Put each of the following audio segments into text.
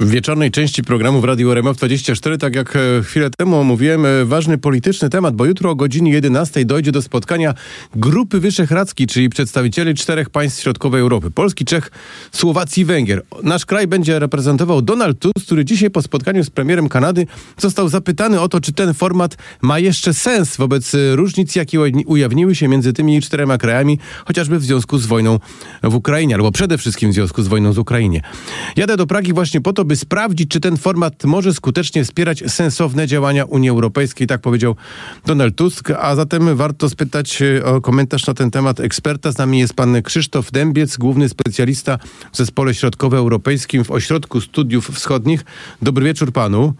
W wieczornej części programu w Radiu RMF 24, tak jak e, chwilę temu omówiłem, e, ważny polityczny temat, bo jutro o godzinie 11 dojdzie do spotkania Grupy Wyszehradzkiej, czyli przedstawicieli czterech państw środkowej Europy. Polski, Czech, Słowacji, Węgier. Nasz kraj będzie reprezentował Donald Tusk, który dzisiaj po spotkaniu z premierem Kanady został zapytany o to, czy ten format ma jeszcze sens wobec e, różnic, jakie ujawniły się między tymi czterema krajami, chociażby w związku z wojną w Ukrainie, albo przede wszystkim w związku z wojną w Ukrainie. Jadę do Pragi właśnie po to, by sprawdzić, czy ten format może skutecznie wspierać sensowne działania Unii Europejskiej, tak powiedział Donald Tusk, a zatem warto spytać e, o komentarz na ten temat eksperta. Z nami jest pan Krzysztof Dębiec, główny specjalista w Zespole Środkowoeuropejskim w Ośrodku Studiów Wschodnich. Dobry wieczór panu.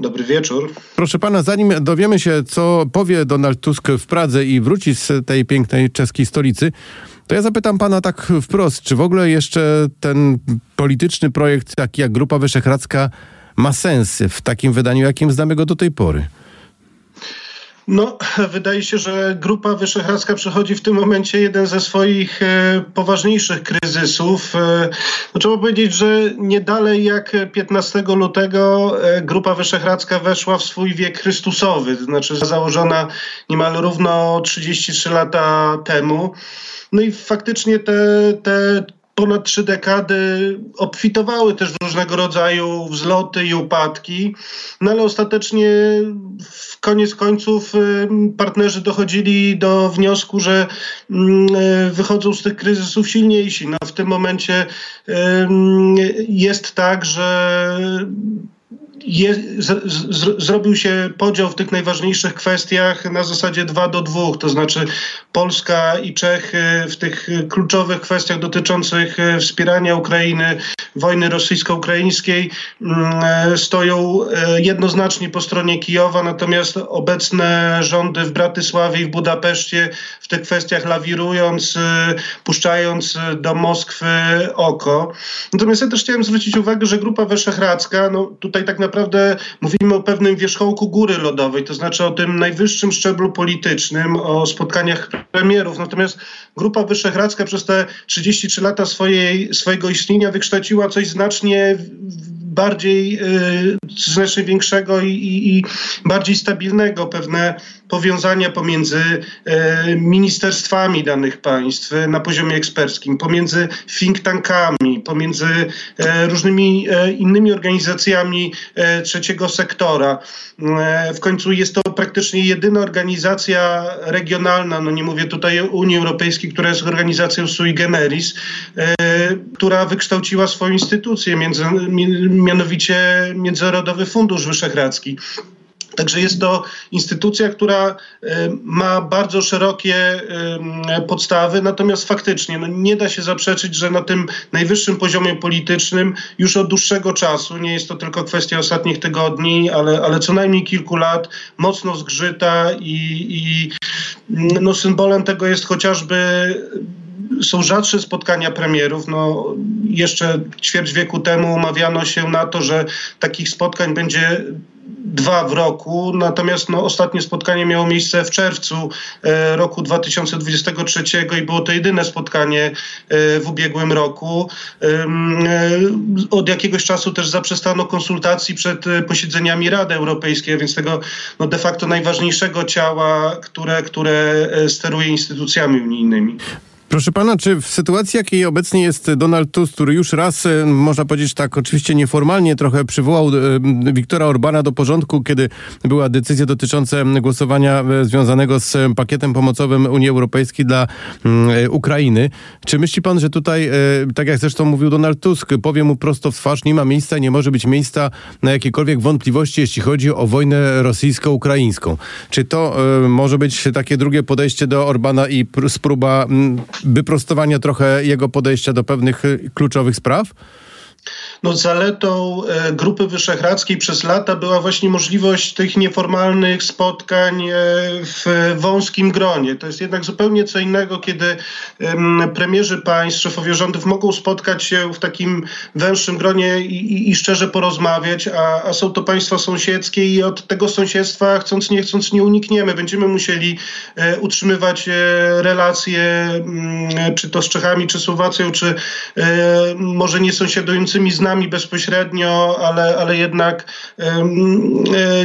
Dobry wieczór. Proszę pana, zanim dowiemy się, co powie Donald Tusk w Pradze i wróci z tej pięknej czeskiej stolicy, to ja zapytam pana tak wprost, czy w ogóle jeszcze ten polityczny projekt, taki jak Grupa Wyszehradzka, ma sens w takim wydaniu, jakim znamy go do tej pory? No, wydaje się, że Grupa Wyszehradzka przechodzi w tym momencie jeden ze swoich e, poważniejszych kryzysów. E, no, trzeba powiedzieć, że nie dalej jak 15 lutego e, Grupa Wyszehradzka weszła w swój wiek Chrystusowy, to znaczy założona niemal równo 33 lata temu. No i faktycznie te, te ponad trzy dekady obfitowały też w różnego rodzaju wzloty i upadki, no ale ostatecznie w koniec końców partnerzy dochodzili do wniosku, że wychodzą z tych kryzysów silniejsi. No w tym momencie jest tak, że je, z, z, zrobił się podział w tych najważniejszych kwestiach na zasadzie 2 do 2, to znaczy Polska i Czechy w tych kluczowych kwestiach dotyczących e, wspierania Ukrainy, wojny rosyjsko-ukraińskiej mm, stoją e, jednoznacznie po stronie Kijowa, natomiast obecne rządy w Bratysławie i w Budapeszcie w tych kwestiach lawirując, e, puszczając do Moskwy oko. Natomiast ja też chciałem zwrócić uwagę, że Grupa Wyszehradzka, no tutaj tak naprawdę mówimy o pewnym wierzchołku góry lodowej, to znaczy o tym najwyższym szczeblu politycznym, o spotkaniach premierów. Natomiast Grupa Wyszehradzka przez te 33 lata swojej, swojego istnienia wykształciła coś znacznie bardziej, y, znacznie większego i, i, i bardziej stabilnego, pewne powiązania pomiędzy y, ministerstwami danych państw na poziomie eksperckim, pomiędzy think tankami, pomiędzy y, różnymi innymi organizacjami trzeciego sektora. W końcu jest to praktycznie jedyna organizacja regionalna, no nie mówię tutaj o Unii Europejskiej, która jest organizacją sui generis, która wykształciła swoją instytucję, między, mianowicie Międzynarodowy Fundusz Wyszehradzki. Także jest to instytucja, która e, ma bardzo szerokie podstawy, natomiast faktycznie no nie da się zaprzeczyć, że na tym najwyższym poziomie politycznym już od dłuższego czasu, nie jest to tylko kwestia ostatnich tygodni, ale, ale co najmniej kilku lat, mocno zgrzyta i, i no symbolem tego jest chociażby są rzadsze spotkania premierów. No, jeszcze ćwierć wieku temu umawiano się na to, że takich spotkań będzie dwa w roku, natomiast no, ostatnie spotkanie miało miejsce w czerwcu e, roku 2023 i było to jedyne spotkanie e, w ubiegłym roku. E, od jakiegoś czasu też zaprzestano konsultacji przed posiedzeniami Rady Europejskiej, więc tego no, de facto najważniejszego ciała, które, które steruje instytucjami unijnymi. Proszę pana, czy w sytuacji, jakiej obecnie jest Donald Tusk, który już raz, e, można powiedzieć tak, oczywiście nieformalnie trochę przywołał e, Wiktora Orbana do porządku, kiedy była decyzja dotycząca głosowania e, związanego z pakietem pomocowym Unii Europejskiej dla Ukrainy. Czy myśli pan, że tutaj, tak jak zresztą mówił Donald Tusk, powie mu prosto w twarz, nie ma miejsca, nie może być miejsca na jakiekolwiek wątpliwości, jeśli chodzi o wojnę rosyjsko-ukraińską? Czy to może być takie drugie podejście do Orbana i spróba wyprostowania trochę jego podejścia do pewnych y, kluczowych spraw? No zaletą e, Grupy Wyszehradzkiej przez lata była właśnie możliwość tych nieformalnych spotkań e, w wąskim gronie. To jest jednak zupełnie co innego, kiedy premierzy państw, szefowie rządów mogą spotkać się w takim węższym gronie i, i, i szczerze porozmawiać, a, a, są to państwa sąsiedzkie i od tego sąsiedztwa chcąc nie chcąc nie unikniemy. Będziemy musieli e, utrzymywać relacje czy to z Czechami, czy Słowacją, czy może nie sąsiadującymi współżyjącymi z nami bezpośrednio, ale, ale jednak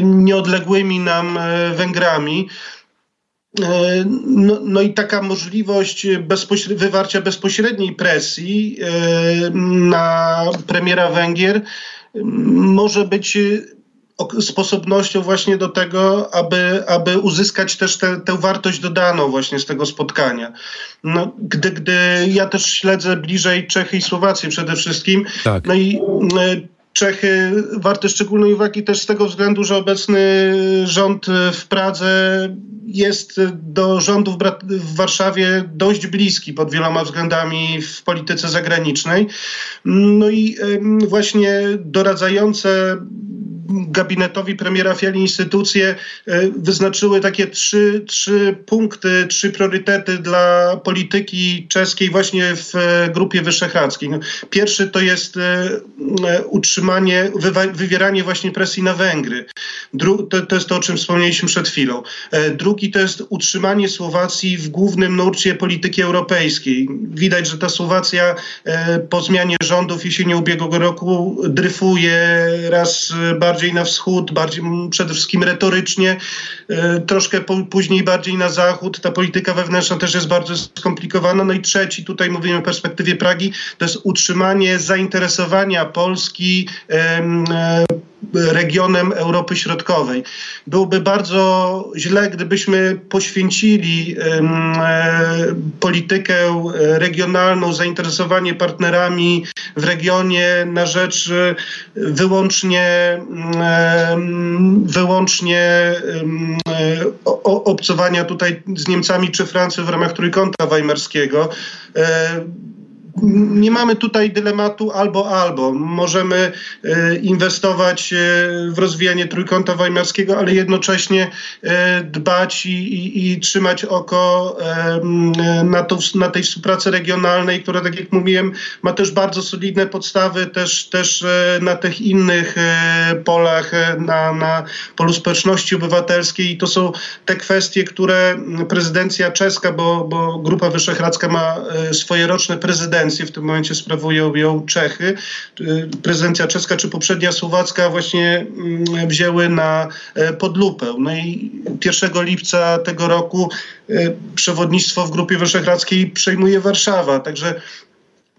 nieodległymi nam Węgrami. No, no, i taka możliwość bezpośre wywarcia bezpośredniej presji na premiera Węgier może być sposobnością właśnie do tego, aby, aby uzyskać też tę wartość dodaną właśnie z tego spotkania. No, gdy, gdy ja też śledzę bliżej Czechy i Słowację przede wszystkim, tak. no i Czechy warte szczególnej uwagi też z tego względu, że obecny rząd w Pradze jest do rządu w, Warszawie dość bliski pod wieloma względami w polityce zagranicznej. No i właśnie doradzające gabinetowi premiera Fiali instytucje e, wyznaczyły takie trzy, trzy punkty, trzy priorytety dla polityki czeskiej właśnie w e, Grupie Wyszehradzkiej. No, pierwszy to jest e, wywieranie właśnie presji na Węgry. Dru to, to jest to, o czym wspomnieliśmy przed chwilą. Drugi to jest utrzymanie Słowacji w głównym nurcie polityki europejskiej. Widać, że ta Słowacja po zmianie rządów jesienią ubiegłego roku dryfuje raz bardziej na wschód, bardziej przede wszystkim retorycznie, e, troszkę później bardziej na zachód. Ta polityka wewnętrzna też jest bardzo skomplikowana. No i trzeci, tutaj mówimy o perspektywie Pragi, to jest utrzymanie zainteresowania Polski e, regionem Europy Środkowej. Byłoby bardzo źle, gdybyśmy poświęcili e, politykę regionalną, zainteresowanie partnerami w regionie na rzecz wyłącznie, wyłącznie obcowania tutaj z Niemcami czy Francją w ramach Trójkąta Weimarskiego e, nie mamy tutaj dylematu albo albo. Możemy e, inwestować e, w rozwijanie trójkąta weimarskiego, ale jednocześnie e, dbać i, i, i trzymać oko na, to, na tej współpracy regionalnej, która, tak jak mówiłem, ma też bardzo solidne podstawy też, też na tych innych polach, na, na polu społeczności obywatelskiej i to są te kwestie, które prezydencja czeska, bo, bo Grupa Wyszehradzka ma swoje roczne prezydencje, prezydencję, w tym momencie sprawują ją Czechy. Y, prezydencja czeska czy poprzednia słowacka właśnie mm, wzięły na e, podlupę. No i 1 lipca tego roku e, przewodnictwo w Grupie Wyszehradzkiej przejmuje Warszawa. Także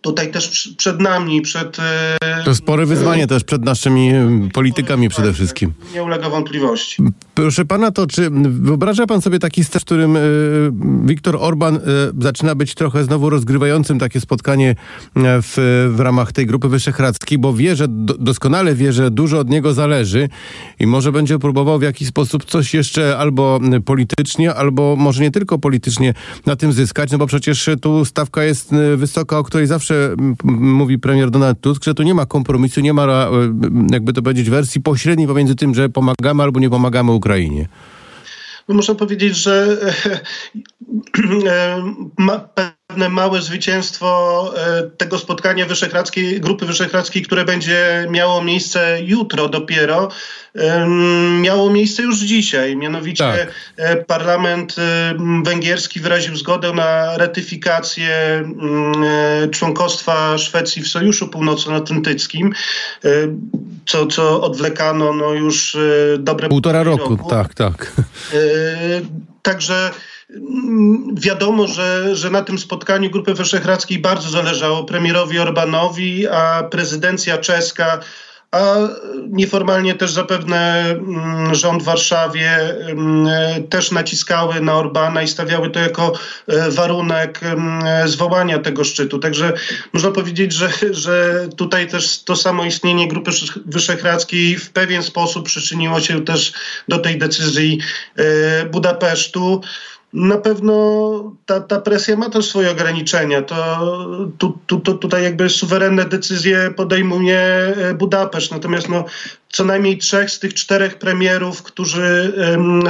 tutaj też przed nami, przed... E, to spore wyzwanie też przed naszymi politykami przede wszystkim. Nie ulega wątpliwości. Proszę pana, to czy wyobraża pan sobie taki scenariusz, w którym y, Viktor Orban zaczyna być trochę znowu rozgrywającym takie spotkanie w, w ramach tej Grupy Wyszehradzkiej, bo wie, że do, doskonale wie, że dużo od niego zależy i może będzie próbował w jakiś sposób coś jeszcze albo politycznie, albo może nie tylko politycznie na tym zyskać, no bo przecież tu stawka jest wysoka, o której zawsze zawsze mówi premier Donald Tusk, że tu nie ma kompromisu, nie ma, e, jakby to powiedzieć, wersji pośredniej pomiędzy tym, że pomagamy albo nie pomagamy Ukrainie. No muszę powiedzieć, że e, ma, pewne małe zwycięstwo e, tego spotkania wyszehradzkiej, Grupy Wyszehradzkiej, które będzie miało miejsce jutro dopiero, miało miejsce już dzisiaj. Mianowicie tak. E, parlament e, węgierski wyraził zgodę na ratyfikację członkostwa Szwecji w Sojuszu Północnoatlantyckim, co, co odwlekano no już dobre półtora roku. roku. Tak, tak. Także wiadomo, że, że na tym spotkaniu Grupy Wyszehradzkiej bardzo zależało premierowi Orbanowi, a prezydencja czeska a nieformalnie też zapewne mm, rząd w Warszawie mm, też naciskały na Orbana i stawiały to jako e, warunek zwołania tego szczytu. Także można powiedzieć, że, że tutaj też to samo istnienie Grupy Wyszehradzkiej w pewien sposób przyczyniło się też do tej decyzji e, Budapesztu. Na pewno ta, ta presja ma też swoje ograniczenia. To, tu, tu, tu, tutaj jakby suwerenne decyzje podejmuje e, Budapeszt. Natomiast no, co najmniej trzech z tych czterech premierów, którzy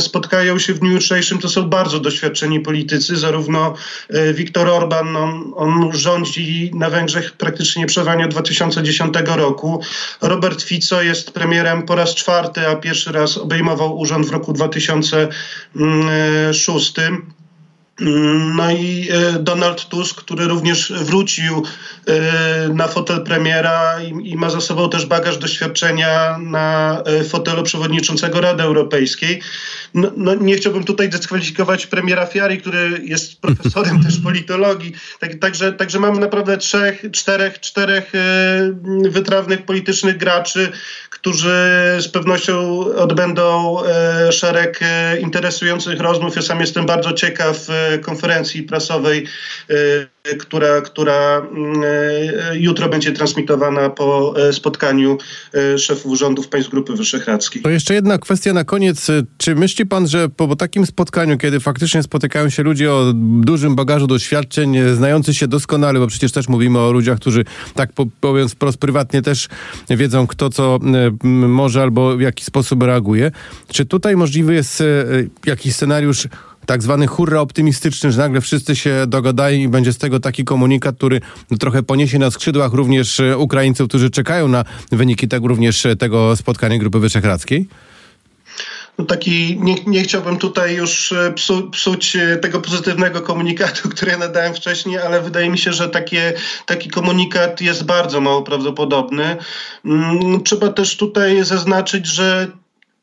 spotkają się w dniu jutrzejszym, to są bardzo doświadczeni politycy. Zarówno e, Viktor Orban, on, on rządzi na Węgrzech praktycznie przerwanie od 2010 roku. Robert Fico jest premierem po raz czwarty, a pierwszy raz obejmował urząd w roku 2006. No i e, Donald Tusk, który również wrócił e, na fotel premiera i, ma za sobą też bagaż doświadczenia na e, fotelu przewodniczącego Rady Europejskiej. No, no nie chciałbym tutaj dyskwalifikować premiera Fiari, który jest profesorem też politologii. Tak, także, także mamy naprawdę trzech, czterech, czterech wytrawnych politycznych graczy, którzy z pewnością odbędą szereg interesujących rozmów. Ja sam jestem bardzo ciekaw konferencji prasowej, e, która, która e, jutro będzie transmitowana po e, spotkaniu szefów rządów państw Grupy Wyszehradzkiej. To jeszcze jedna kwestia na koniec. Czy myśli pan, że po takim spotkaniu, kiedy faktycznie spotykają się ludzie o dużym bagażu doświadczeń, znający się doskonale, bo przecież też mówimy o ludziach, którzy tak powiem wprost prywatnie też wiedzą, kto co może albo w jaki sposób reaguje. Czy tutaj możliwy jest jakiś scenariusz tak zwany hurra optymistyczny, że nagle wszyscy się dogadają i będzie z tego taki komunikat, który trochę poniesie na skrzydłach również e, Ukraińców, którzy czekają na wyniki tego, również e, tego spotkania Grupy Wyszehradzkiej? No taki, nie, nie, chciałbym tutaj już e, psu, psuć tego pozytywnego komunikatu, który nadałem wcześniej, ale wydaje mi się, że takie, taki komunikat jest bardzo mało prawdopodobny. Mm, trzeba też tutaj zaznaczyć, że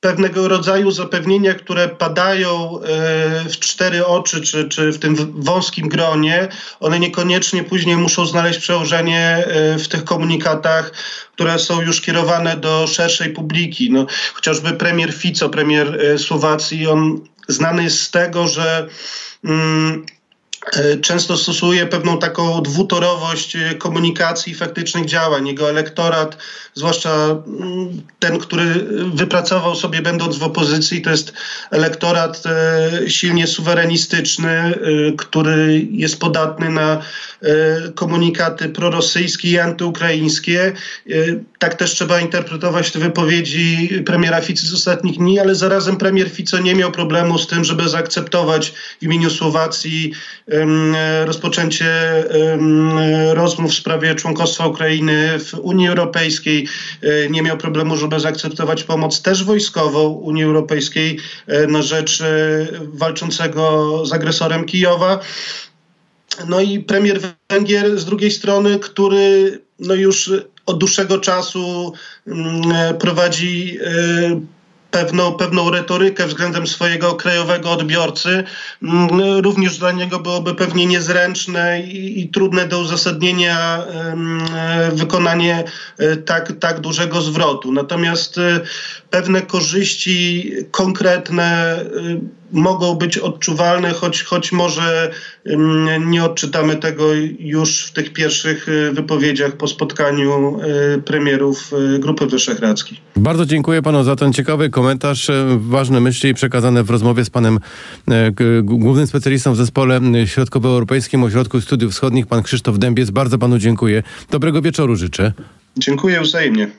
pewnego rodzaju zapewnienia, które padają e, w cztery oczy, czy, czy w tym wąskim gronie, one niekoniecznie później muszą znaleźć przełożenie e, w tych komunikatach, które są już kierowane do szerszej publiki. No, chociażby premier Fico, premier e, Słowacji, on znany jest z tego, że mm, często stosuje pewną taką dwutorowość e, komunikacji i faktycznych działań. Jego elektorat, zwłaszcza mm, ten, który wypracował sobie będąc w opozycji, to jest elektorat e, silnie suwerenistyczny, który jest podatny na komunikaty prorosyjskie i antyukraińskie. Tak też trzeba interpretować te wypowiedzi premiera Ficy z ostatnich dni, ale zarazem premier Fico nie miał problemu z tym, żeby zaakceptować w imieniu Słowacji rozpoczęcie rozmów w sprawie członkostwa Ukrainy w Unii Europejskiej. E, nie miał problemu, żeby zaakceptować pomoc też wojskową Unii Europejskiej e, na rzecz e, walczącego z agresorem Kijowa. No i premier Węgier z drugiej strony, który no już od dłuższego czasu prowadzi pewną, pewną retorykę względem swojego krajowego odbiorcy, mm, również dla niego byłoby pewnie niezręczne i, i trudne do uzasadnienia wykonanie e, tak, tak dużego zwrotu. Natomiast e, pewne korzyści konkretne e, mogą być odczuwalne, choć, choć może nie odczytamy tego już w tych pierwszych wypowiedziach po spotkaniu premierów Grupy Wyszehradzkiej. Bardzo dziękuję panu za ten ciekawy komentarz, ważne myśli przekazane w rozmowie z panem głównym specjalistą w zespole środkowoeuropejskim Ośrodku Studiów Wschodnich, pan Krzysztof Dębiec. Bardzo panu dziękuję. Dobrego wieczoru życzę. Dziękuję wzajemnie.